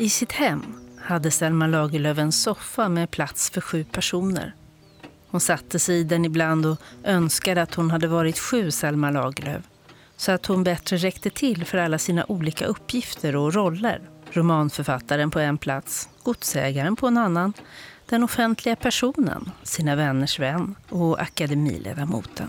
I sitt hem hade Selma Lagerlöf en soffa med plats för sju personer. Hon satte sig i den ibland och önskade att hon hade varit sju Selma Lagerlöf så att hon bättre räckte till för alla sina olika uppgifter och roller. Romanförfattaren på en plats, godsägaren på en annan, den offentliga personen, sina vänners vän och akademiledamoten.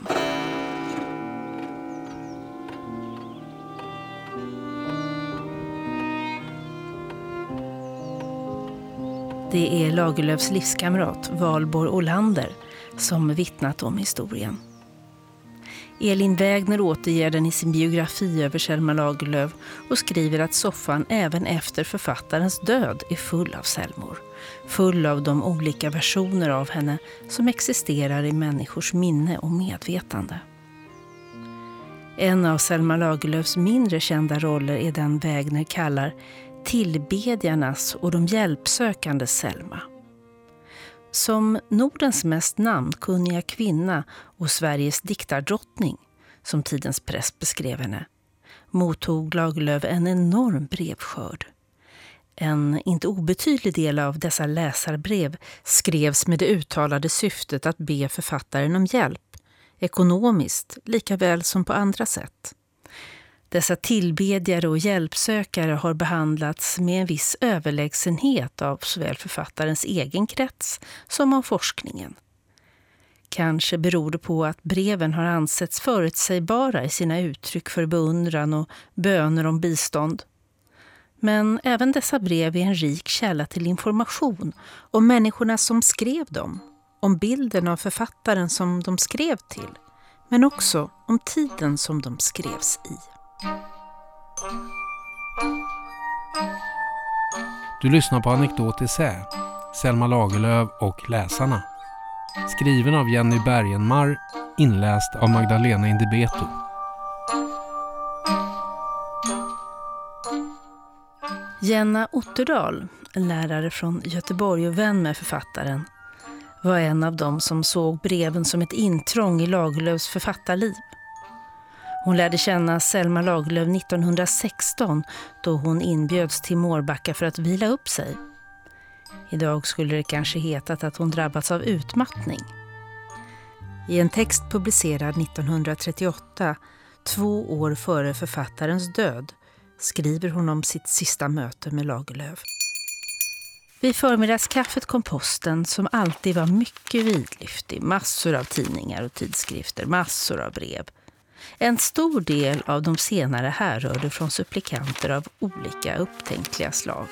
Det är Lagerlöfs livskamrat Valborg Olander som vittnat om historien. Elin Wägner återger den i sin biografi över Selma Lagerlöf och skriver att soffan även efter författarens död är full av Selmor. Full av de olika versioner av henne som existerar i människors minne och medvetande. En av Selma Lagerlöfs mindre kända roller är den Wägner kallar tillbedjarnas och de hjälpsökande Selma. Som Nordens mest namnkunniga kvinna och Sveriges diktardrottning, som tidens press beskrev henne, mottog Lagerlöf en enorm brevskörd. En inte obetydlig del av dessa läsarbrev skrevs med det uttalade syftet att be författaren om hjälp, ekonomiskt lika väl som på andra sätt. Dessa tillbedjare och hjälpsökare har behandlats med en viss överlägsenhet av såväl författarens egen krets som av forskningen. Kanske beror det på att breven har ansetts förutsägbara i sina uttryck för beundran och böner om bistånd. Men även dessa brev är en rik källa till information om människorna som skrev dem, om bilden av författaren som de skrev till, men också om tiden som de skrevs i. Du lyssnar på Anekdot Essä, Selma Lagerlöf och Läsarna. Skriven av Jenny Bergenmar, inläst av Magdalena Indibeto. Jenna Otterdal, en lärare från Göteborg och vän med författaren, var en av dem som såg breven som ett intrång i Lagerlöfs författarliv. Hon lärde känna Selma Lagerlöf 1916 då hon inbjöds till Mårbacka för att vila upp sig. Idag skulle det kanske hetat att hon drabbats av utmattning. I en text publicerad 1938, två år före författarens död, skriver hon om sitt sista möte med Lagerlöf. Vid förmiddagskaffet kom posten som alltid var mycket vidlyftig. Massor av tidningar och tidskrifter, massor av brev. En stor del av de senare härrörde från supplikanter av olika upptänkliga slag.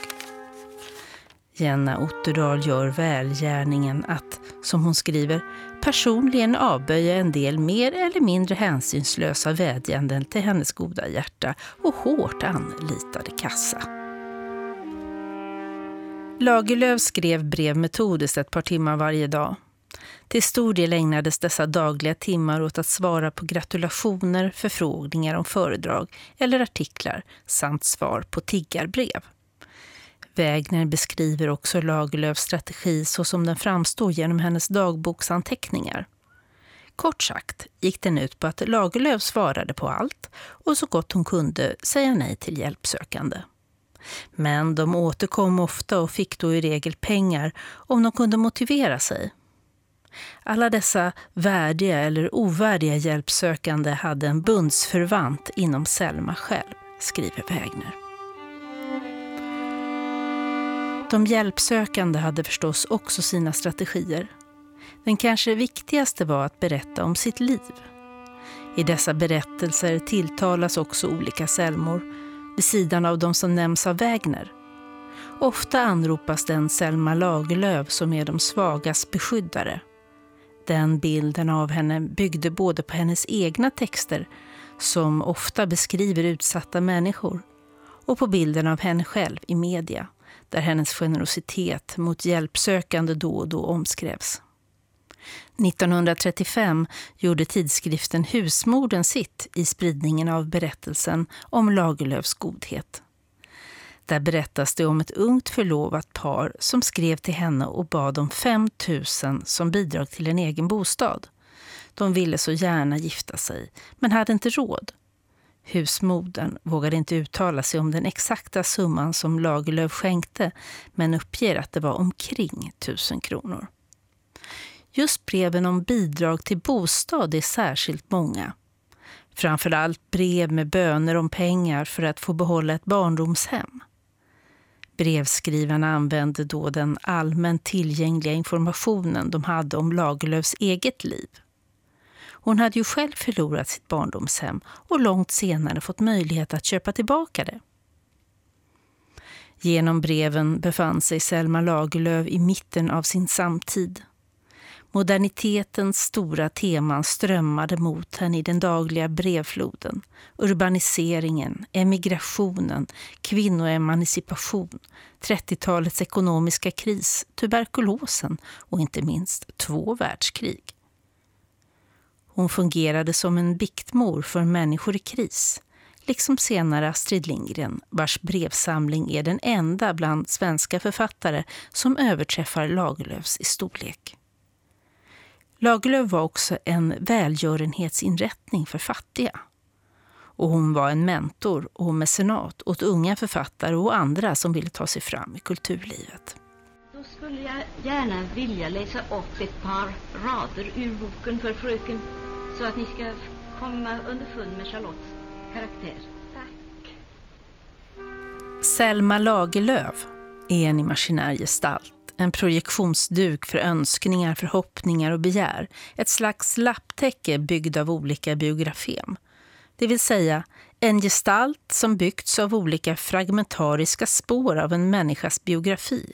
Jenna Otterdal gör välgärningen att, som hon skriver, personligen avböja en del mer eller mindre hänsynslösa vädjanden till hennes goda hjärta och hårt anlitade kassa. Lagerlöf skrev brev metodiskt ett par timmar varje dag. Till stor del ägnades dessa dagliga timmar åt att svara på gratulationer, förfrågningar om föredrag eller artiklar samt svar på tiggarbrev. Wägner beskriver också Lagerlöfs strategi så som den framstår genom hennes dagboksanteckningar. Kort sagt gick den ut på att Lagerlöf svarade på allt och så gott hon kunde säga nej till hjälpsökande. Men de återkom ofta och fick då i regel pengar om de kunde motivera sig. Alla dessa värdiga eller ovärdiga hjälpsökande hade en bundsförvant inom Selma själv, skriver Wägner. De hjälpsökande hade förstås också sina strategier. Den kanske viktigaste var att berätta om sitt liv. I dessa berättelser tilltalas också olika Selmor, vid sidan av de som nämns av Wägner. Ofta anropas den Selma Lagerlöf som är de svagas beskyddare. Den bilden av henne byggde både på hennes egna texter, som ofta beskriver utsatta människor, och på bilden av henne själv i media, där hennes generositet mot hjälpsökande då och då omskrevs. 1935 gjorde tidskriften Husmorden sitt i spridningen av berättelsen om Lagerlöfs godhet. Där berättas det om ett ungt förlovat par som skrev till henne och bad om 5 000 som bidrag till en egen bostad. De ville så gärna gifta sig, men hade inte råd. Husmodern vågade inte uttala sig om den exakta summan som Lagerlöf skänkte men uppger att det var omkring 1000 kronor. Just breven om bidrag till bostad är särskilt många. Framförallt brev med böner om pengar för att få behålla ett barndomshem. Brevskrivarna använde då den allmänt tillgängliga informationen de hade om Lagerlöfs eget liv. Hon hade ju själv förlorat sitt barndomshem och långt senare fått möjlighet att köpa tillbaka det. Genom breven befann sig Selma Lagerlöf i mitten av sin samtid. Modernitetens stora teman strömmade mot henne i den dagliga brevfloden. Urbaniseringen, emigrationen, kvinnoemancipation, 30-talets ekonomiska kris, tuberkulosen och inte minst två världskrig. Hon fungerade som en biktmor för människor i kris, liksom senare Astrid Lindgren, vars brevsamling är den enda bland svenska författare som överträffar Lagerlöfs i storlek. Lagerlöf var också en välgörenhetsinrättning för fattiga. Och hon var en mentor och mecenat åt unga författare och andra som ville ta sig fram i kulturlivet. Då skulle jag gärna vilja läsa upp ett par rader ur boken för fröken så att ni ska komma underfund med Charlottes karaktär. Tack. Selma Lagerlöf är en imaginär gestalt en projektionsduk för önskningar, förhoppningar och begär. Ett slags lapptäcke byggd av olika biografem. Det vill säga en gestalt som byggts av olika fragmentariska spår av en människas biografi.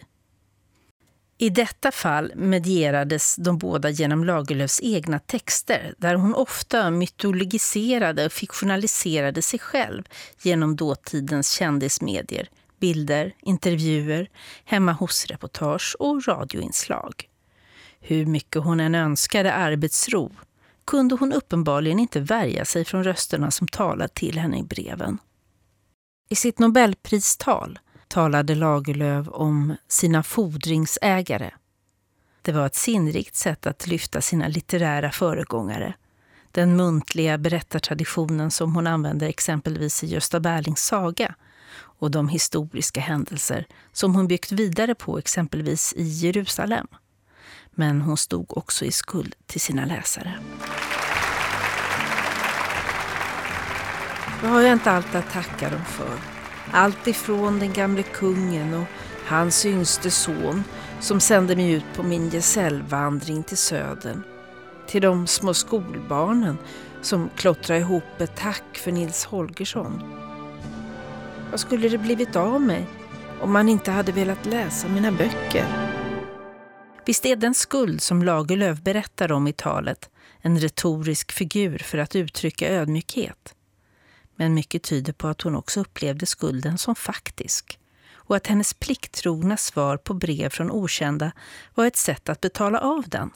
I detta fall medierades de båda genom Lagerlöfs egna texter där hon ofta mytologiserade och fiktionaliserade sig själv genom dåtidens kändismedier bilder, intervjuer, hemma hos-reportage och radioinslag. Hur mycket hon än önskade arbetsro kunde hon uppenbarligen inte värja sig från rösterna som talade till henne i breven. I sitt nobelpristal talade Lagerlöf om sina fordringsägare. Det var ett sinnrikt sätt att lyfta sina litterära föregångare. Den muntliga berättartraditionen som hon använder exempelvis i Gösta Berlings saga och de historiska händelser som hon byggt vidare på exempelvis i Jerusalem. Men hon stod också i skuld till sina läsare. Vad har jag inte allt att tacka dem för? Allt ifrån den gamle kungen och hans yngste son som sände mig ut på min gesällvandring till södern. Till de små skolbarnen som klottrade ihop ett tack för Nils Holgersson vad skulle det blivit av mig om man inte hade velat läsa mina böcker? Visst är den skuld som Lagerlöf berättar om i talet en retorisk figur för att uttrycka ödmjukhet. Men mycket tyder på att hon också upplevde skulden som faktisk och att hennes plikttrogna svar på brev från okända var ett sätt att betala av den.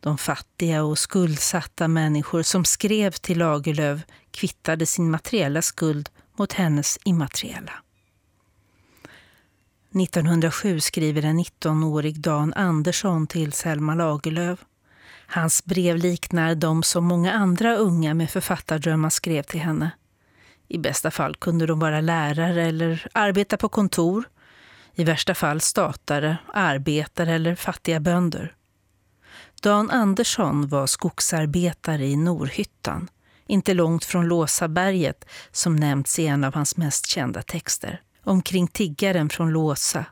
De fattiga och skuldsatta människor som skrev till Lagerlöf kvittade sin materiella skuld mot hennes immateriella. 1907 skriver en 19-årig Dan Andersson till Selma Lagerlöf. Hans brev liknar de som många andra unga med författardrömmar skrev till henne. I bästa fall kunde de vara lärare eller arbeta på kontor. I värsta fall statare, arbetare eller fattiga bönder. Dan Andersson var skogsarbetare i Norhyttan inte långt från Låsaberget som nämnts i en av hans mest kända texter, omkring tiggaren från Låsa.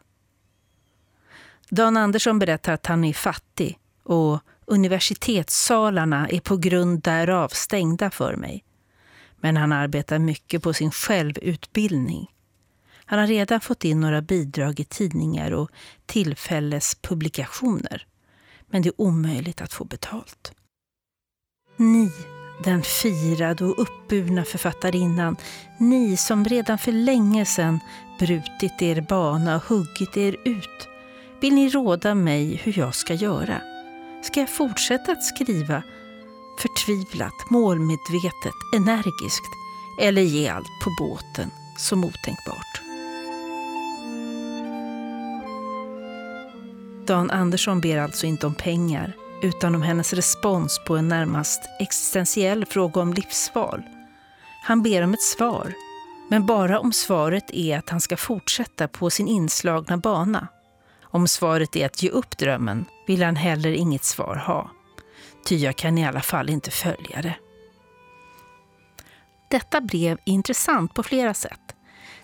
Dan Andersson berättar att han är fattig och universitetssalarna är på grund därav stängda för mig. Men han arbetar mycket på sin självutbildning. Han har redan fått in några bidrag i tidningar och tillfällespublikationer. Men det är omöjligt att få betalt. 9 den firade och uppburna författarinnan, ni som redan för länge sedan brutit er bana och huggit er ut. Vill ni råda mig hur jag ska göra? Ska jag fortsätta att skriva förtvivlat, målmedvetet, energiskt eller ge allt på båten som otänkbart? Dan Andersson ber alltså inte om pengar utan om hennes respons på en närmast existentiell fråga om livsval. Han ber om ett svar, men bara om svaret är att han ska fortsätta på sin inslagna bana. Om svaret är att ge upp drömmen vill han heller inget svar ha. Ty jag kan i alla fall inte följa det. Detta brev är intressant på flera sätt.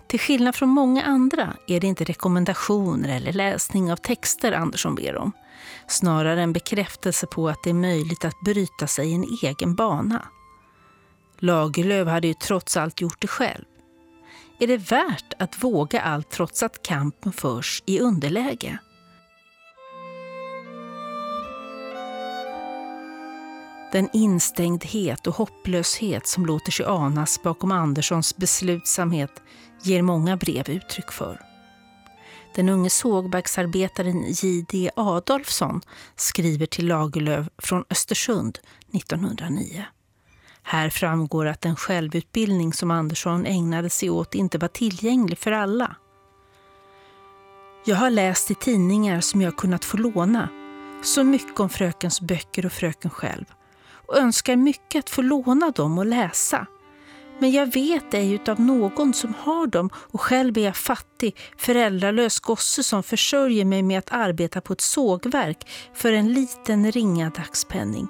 Till skillnad från många andra är det inte rekommendationer eller läsning av texter Andersson ber om. Snarare en bekräftelse på att det är möjligt att bryta sig en egen bana. Lagerlöf hade ju trots allt gjort det själv. Är det värt att våga allt trots att kampen förs i underläge? Den instängdhet och hopplöshet som låter sig anas bakom Anderssons beslutsamhet ger många brev uttryck för. Den unge sågverksarbetaren J.D. Adolfsson skriver till Lagerlöf från Östersund 1909. Här framgår att den självutbildning som Andersson ägnade sig åt inte var tillgänglig för alla. Jag har läst i tidningar som jag kunnat få låna så mycket om frökens böcker och fröken själv och önskar mycket att få låna dem och läsa. Men jag vet ej utav någon som har dem och själv är jag fattig, föräldralös gosse som försörjer mig med att arbeta på ett sågverk för en liten ringa dagspenning.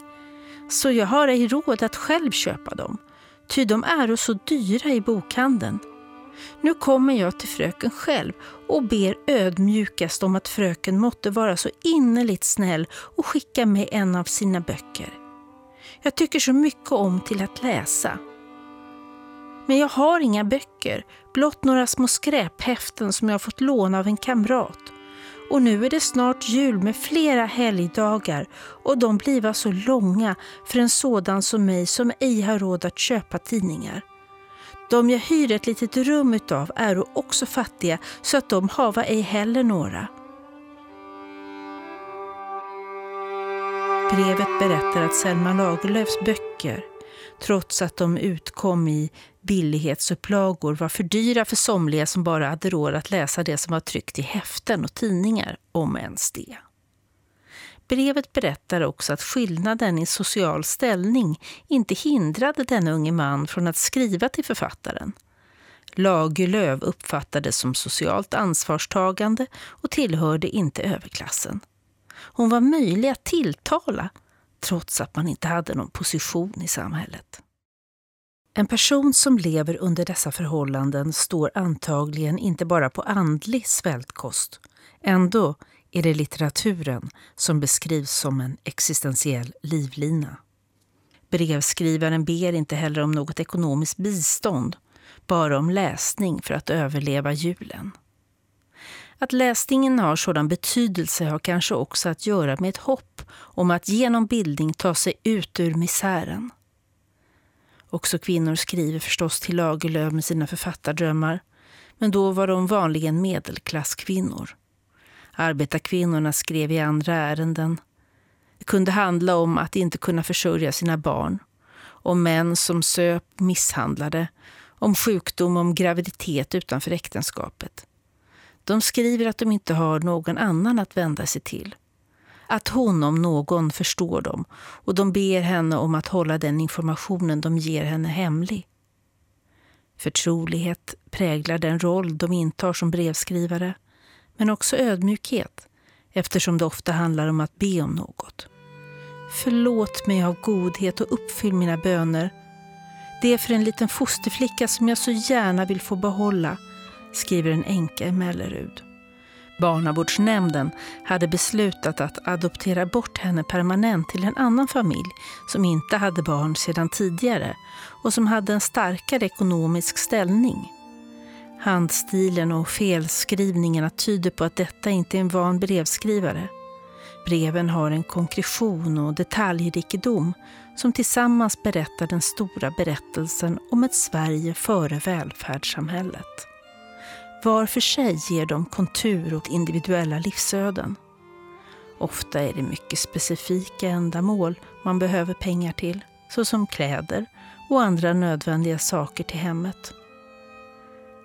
Så jag har ej råd att själv köpa dem, ty de är så dyra i bokhandeln. Nu kommer jag till fröken själv och ber ödmjukast om att fröken måtte vara så innerligt snäll och skicka mig en av sina böcker. Jag tycker så mycket om till att läsa. Men jag har inga böcker, blott några små skräphäften som jag fått låna av en kamrat. Och nu är det snart jul med flera helgdagar och de bliva så långa för en sådan som mig som ej har råd att köpa tidningar. De jag hyr ett litet rum utav är också fattiga så att de hava ej heller några. Brevet berättar att Selma Lagerlöfs böcker, trots att de utkom i billighetsupplagor, var för dyra för somliga som bara hade råd att läsa det som var tryckt i häften och tidningar, om ens det. Brevet berättar också att skillnaden i social ställning inte hindrade denna unge man från att skriva till författaren. Lagerlöf uppfattades som socialt ansvarstagande och tillhörde inte överklassen. Hon var möjlig att tilltala trots att man inte hade någon position i samhället. En person som lever under dessa förhållanden står antagligen inte bara på andlig svältkost. Ändå är det litteraturen som beskrivs som en existentiell livlina. Brevskrivaren ber inte heller om något ekonomiskt bistånd, bara om läsning för att överleva julen. Att läsningen har sådan betydelse har kanske också att göra med ett hopp om att genom bildning ta sig ut ur misären. Också kvinnor skriver förstås till Lagerlöf med sina författardrömmar, men då var de vanligen medelklasskvinnor. Arbetarkvinnorna skrev i andra ärenden. Det kunde handla om att inte kunna försörja sina barn, om män som söp misshandlade, om sjukdom, om graviditet utanför äktenskapet. De skriver att de inte har någon annan att vända sig till. Att hon om någon förstår dem och de ber henne om att hålla den informationen de ger henne hemlig. Förtrolighet präglar den roll de intar som brevskrivare, men också ödmjukhet eftersom det ofta handlar om att be om något. Förlåt mig av godhet och uppfyll mina böner. Det är för en liten fosterflicka som jag så gärna vill få behålla skriver en änka i Mellerud. Barnavårdsnämnden hade beslutat att adoptera bort henne permanent till en annan familj som inte hade barn sedan tidigare och som hade en starkare ekonomisk ställning. Handstilen och felskrivningarna tyder på att detta inte är en van brevskrivare. Breven har en konkretion och detaljrikedom som tillsammans berättar den stora berättelsen om ett Sverige före välfärdssamhället. Var för sig ger de kontur åt individuella livsöden. Ofta är det mycket specifika ändamål man behöver pengar till, såsom kläder och andra nödvändiga saker till hemmet.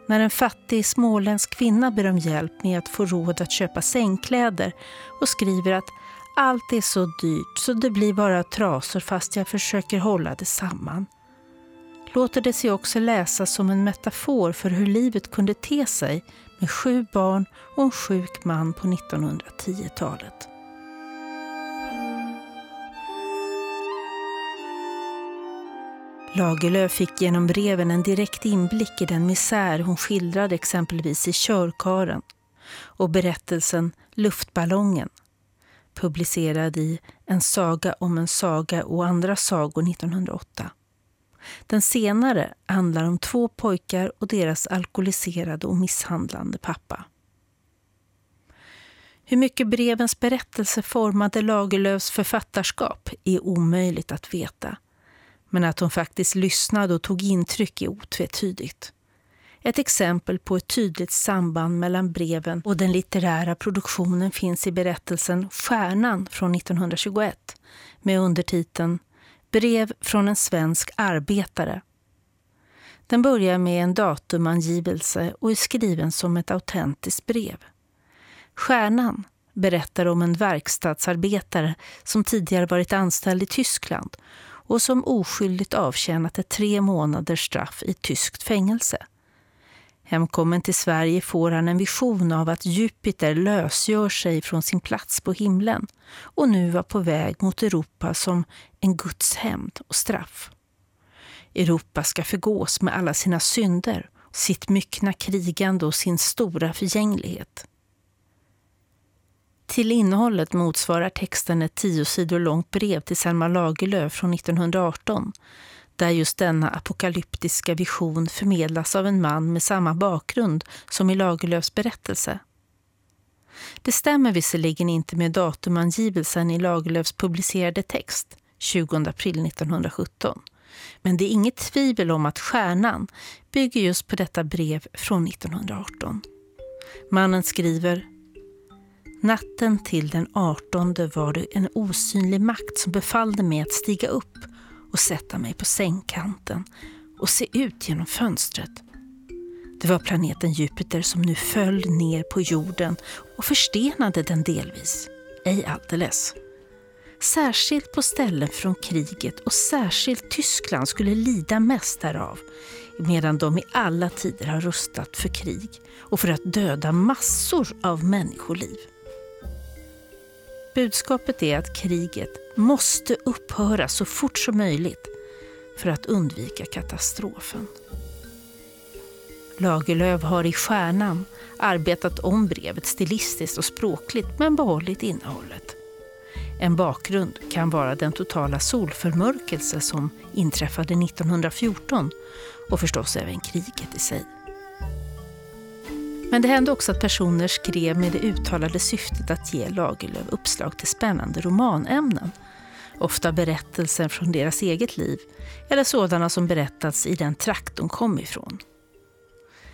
När en fattig småländsk kvinna ber om hjälp med att få råd att köpa sängkläder och skriver att allt är så dyrt så det blir bara trasor fast jag försöker hålla det samman låter det sig också läsas som en metafor för hur livet kunde te sig med sju barn och en sjuk man på 1910-talet. Lagerlöf fick genom breven en direkt inblick i den misär hon skildrade exempelvis i Körkaren och berättelsen Luftballongen publicerad i En saga om en saga och andra sagor 1908. Den senare handlar om två pojkar och deras alkoholiserade och misshandlande pappa. Hur mycket brevens berättelse formade Lagerlöfs författarskap är omöjligt att veta. Men att hon faktiskt lyssnade och tog intryck är otvetydigt. Ett exempel på ett tydligt samband mellan breven och den litterära produktionen finns i berättelsen Stjärnan från 1921 med undertiteln Brev från en svensk arbetare. Den börjar med en datumangivelse och är skriven som ett autentiskt brev. Stjärnan berättar om en verkstadsarbetare som tidigare varit anställd i Tyskland och som oskyldigt avtjänat ett tre månaders straff i tyskt fängelse. Hemkommen till Sverige får han en vision av att Jupiter lösgör sig från sin plats på himlen och nu var på väg mot Europa som en Guds hämnd och straff. Europa ska förgås med alla sina synder, sitt myckna krigande och sin stora förgänglighet. Till innehållet motsvarar texten ett tio sidor långt brev till Selma Lagerlöf från 1918 där just denna apokalyptiska vision förmedlas av en man med samma bakgrund som i Lagerlöfs berättelse. Det stämmer visserligen inte med datumangivelsen i Lagerlöfs publicerade text, 20 april 1917. Men det är inget tvivel om att stjärnan bygger just på detta brev från 1918. Mannen skriver Natten till den 18 var det en osynlig makt som befallde mig att stiga upp och sätta mig på sängkanten och se ut genom fönstret. Det var planeten Jupiter som nu föll ner på jorden och förstenade den delvis, ej alldeles. Särskilt på ställen från kriget och särskilt Tyskland skulle lida mest därav medan de i alla tider har rustat för krig och för att döda massor av människoliv. Budskapet är att kriget måste upphöra så fort som möjligt för att undvika katastrofen. Lagerlöf har i Stjärnan arbetat om brevet stilistiskt och språkligt men behållit innehållet. En bakgrund kan vara den totala solförmörkelse som inträffade 1914 och förstås även kriget i sig. Men det hände också att personer skrev med det uttalade syftet att ge Lagerlöf uppslag till spännande romanämnen. Ofta berättelser från deras eget liv eller sådana som berättats i den trakt de kom ifrån.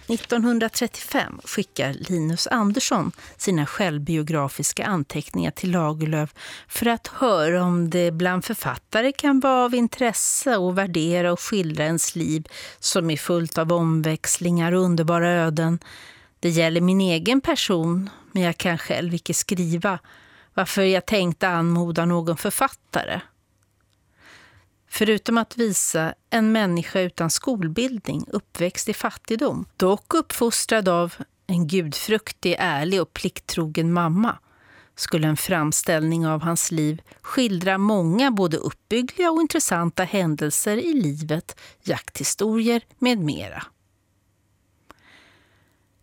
1935 skickar Linus Andersson sina självbiografiska anteckningar till Lagerlöf för att höra om det bland författare kan vara av intresse att värdera och skildra ens liv som är fullt av omväxlingar och underbara öden det gäller min egen person, men jag kan själv icke skriva, varför jag tänkte anmoda någon författare. Förutom att visa en människa utan skolbildning, uppväxt i fattigdom, dock uppfostrad av en gudfruktig, ärlig och plikttrogen mamma, skulle en framställning av hans liv skildra många både uppbyggliga och intressanta händelser i livet, jakthistorier med mera.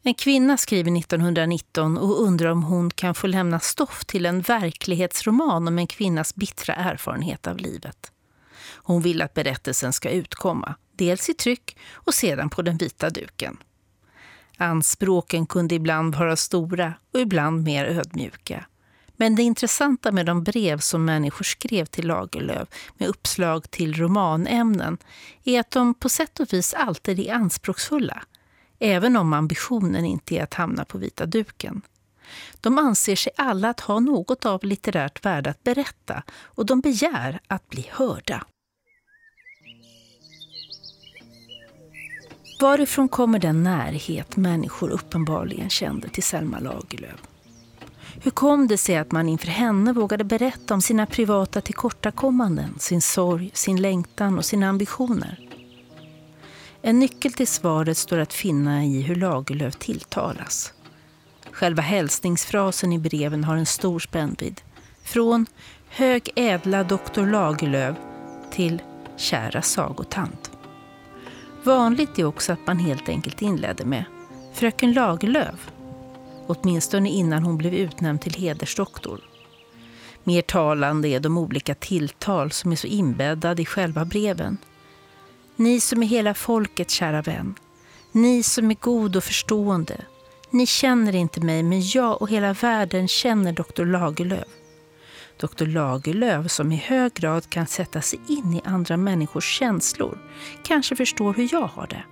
En kvinna skriver 1919 och undrar om hon kan få lämna stoff till en verklighetsroman om en kvinnas bittra erfarenhet av livet. Hon vill att berättelsen ska utkomma, dels i tryck och sedan på den vita duken. Anspråken kunde ibland vara stora och ibland mer ödmjuka. Men det intressanta med de brev som människor skrev till Lagerlöf med uppslag till romanämnen är att de på sätt och vis alltid är anspråksfulla även om ambitionen inte är att hamna på vita duken. De anser sig alla att ha något av litterärt värde att berätta och de begär att bli hörda. Varifrån kommer den närhet människor uppenbarligen kände till Selma Lagerlöf? Hur kom det sig att man inför henne vågade berätta om sina privata tillkortakommanden, sin sorg, sin längtan och sina ambitioner? En nyckel till svaret står att finna i hur Lagerlöf tilltalas. Själva hälsningsfrasen i breven har en stor spännvidd. Från Hög ädla doktor Lagerlöf till Kära sagotant. Vanligt är också att man helt enkelt inledde med Fröken Lagerlöf. Åtminstone innan hon blev utnämnd till hedersdoktor. Mer talande är de olika tilltal som är så inbäddade i själva breven. Ni som är hela folket, kära vän. Ni som är god och förstående. Ni känner inte mig, men jag och hela världen känner doktor Lagerlöf. Doktor Lagerlöf som i hög grad kan sätta sig in i andra människors känslor, kanske förstår hur jag har det.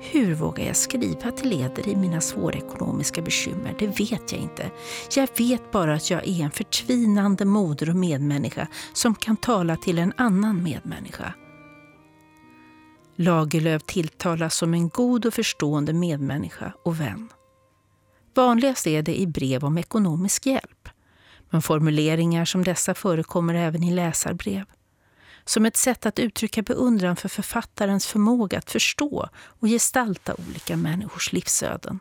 Hur vågar jag skriva till eder i mina svåra ekonomiska bekymmer? Det vet jag inte. Jag vet bara att jag är en förtvinande moder och medmänniska som kan tala till en annan medmänniska. Lagerlöf tilltalas som en god och förstående medmänniska och vän. Vanligast är det i brev om ekonomisk hjälp. Men formuleringar som dessa förekommer även i läsarbrev. Som ett sätt att uttrycka beundran för författarens förmåga att förstå och gestalta olika människors livsöden.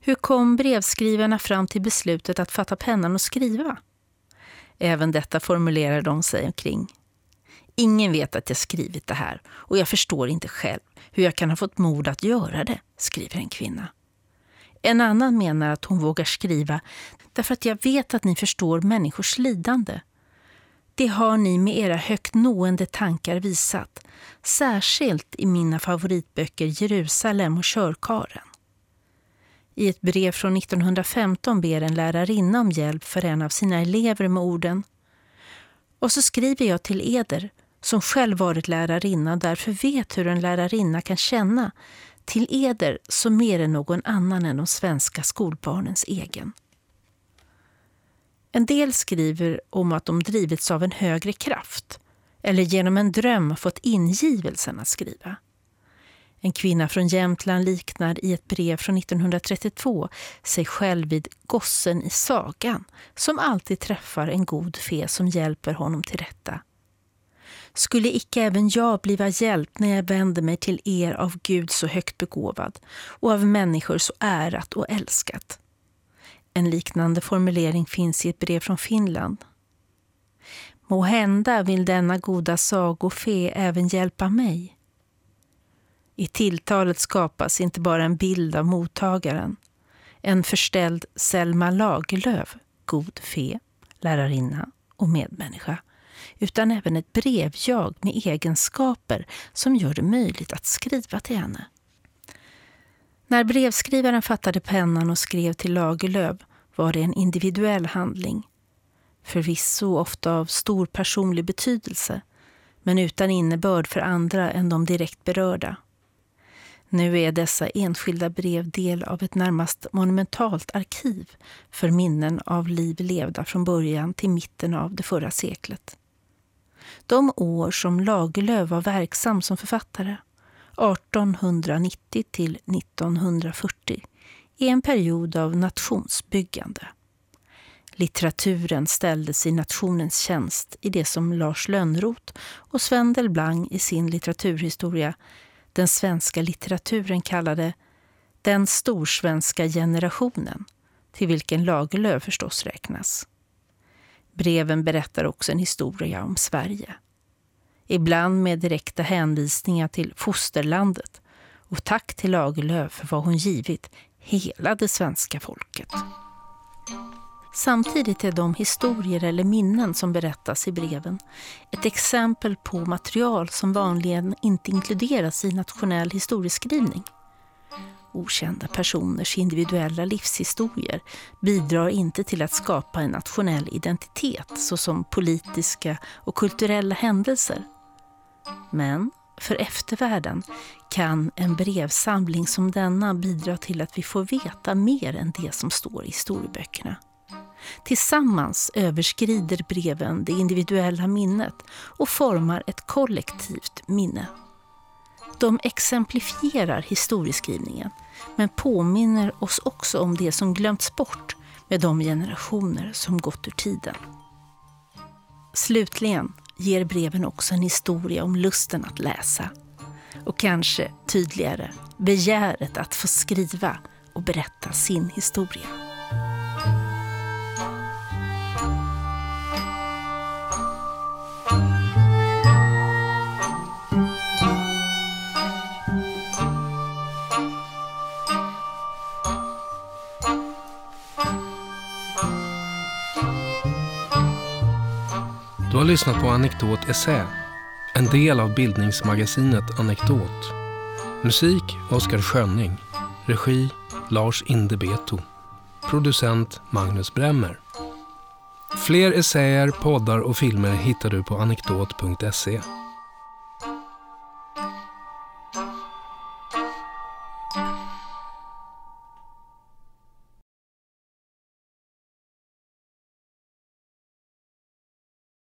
Hur kom brevskrivarna fram till beslutet att fatta pennan och skriva? Även detta formulerar de sig omkring. Ingen vet att jag skrivit det här och jag förstår inte själv hur jag kan ha fått mod att göra det, skriver en kvinna. En annan menar att hon vågar skriva därför att jag vet att ni förstår människors lidande. Det har ni med era högt nående tankar visat, särskilt i mina favoritböcker Jerusalem och Körkaren. I ett brev från 1915 ber en lärarinna om hjälp för en av sina elever med orden Och så skriver jag till eder, som själv varit lärarinna och därför vet hur en lärarinna kan känna till eder som mer än någon annan än de svenska skolbarnens egen. En del skriver om att de drivits av en högre kraft eller genom en dröm fått ingivelsen att skriva. En kvinna från Jämtland liknar i ett brev från 1932 sig själv vid gossen i sagan som alltid träffar en god fe som hjälper honom till rätta skulle icke även jag bliva hjälpt när jag vänder mig till er av Gud så högt begåvad och av människor så ärat och älskat. En liknande formulering finns i ett brev från Finland. Må hända vill denna goda sagofe även hjälpa mig. I tilltalet skapas inte bara en bild av mottagaren, en förställd Selma Lagerlöf, god fe, lärarinna och medmänniska utan även ett brevjag med egenskaper som gör det möjligt att skriva till henne. När brevskrivaren fattade pennan och skrev till Lagerlöf var det en individuell handling. Förvisso ofta av stor personlig betydelse, men utan innebörd för andra än de direkt berörda. Nu är dessa enskilda brev del av ett närmast monumentalt arkiv för minnen av liv levda från början till mitten av det förra seklet de år som Lagerlöf var verksam som författare, 1890 till 1940, är en period av nationsbyggande. Litteraturen ställdes i nationens tjänst i det som Lars Lönnroth och Sven Delblanc i sin litteraturhistoria den svenska litteraturen kallade den storsvenska generationen, till vilken Lagerlöf förstås räknas. Breven berättar också en historia om Sverige. Ibland med direkta hänvisningar till fosterlandet och tack till Lagerlöf för vad hon givit hela det svenska folket. Samtidigt är de historier eller minnen som berättas i breven ett exempel på material som vanligen inte inkluderas i nationell historieskrivning. Okända personers individuella livshistorier bidrar inte till att skapa en nationell identitet såsom politiska och kulturella händelser. Men för eftervärlden kan en brevsamling som denna bidra till att vi får veta mer än det som står i historieböckerna. Tillsammans överskrider breven det individuella minnet och formar ett kollektivt minne. De exemplifierar historieskrivningen men påminner oss också om det som glömts bort med de generationer som gått ur tiden. Slutligen, ger breven också en historia om lusten att läsa. Och kanske tydligare, begäret att få skriva och berätta sin historia. Lyssnat på Anekdot Essä, en del av bildningsmagasinet Anekdot. Musik Oskar Schönning. Regi Lars Indebeto. Producent Magnus Bremmer. Fler essäer, poddar och filmer hittar du på anekdot.se.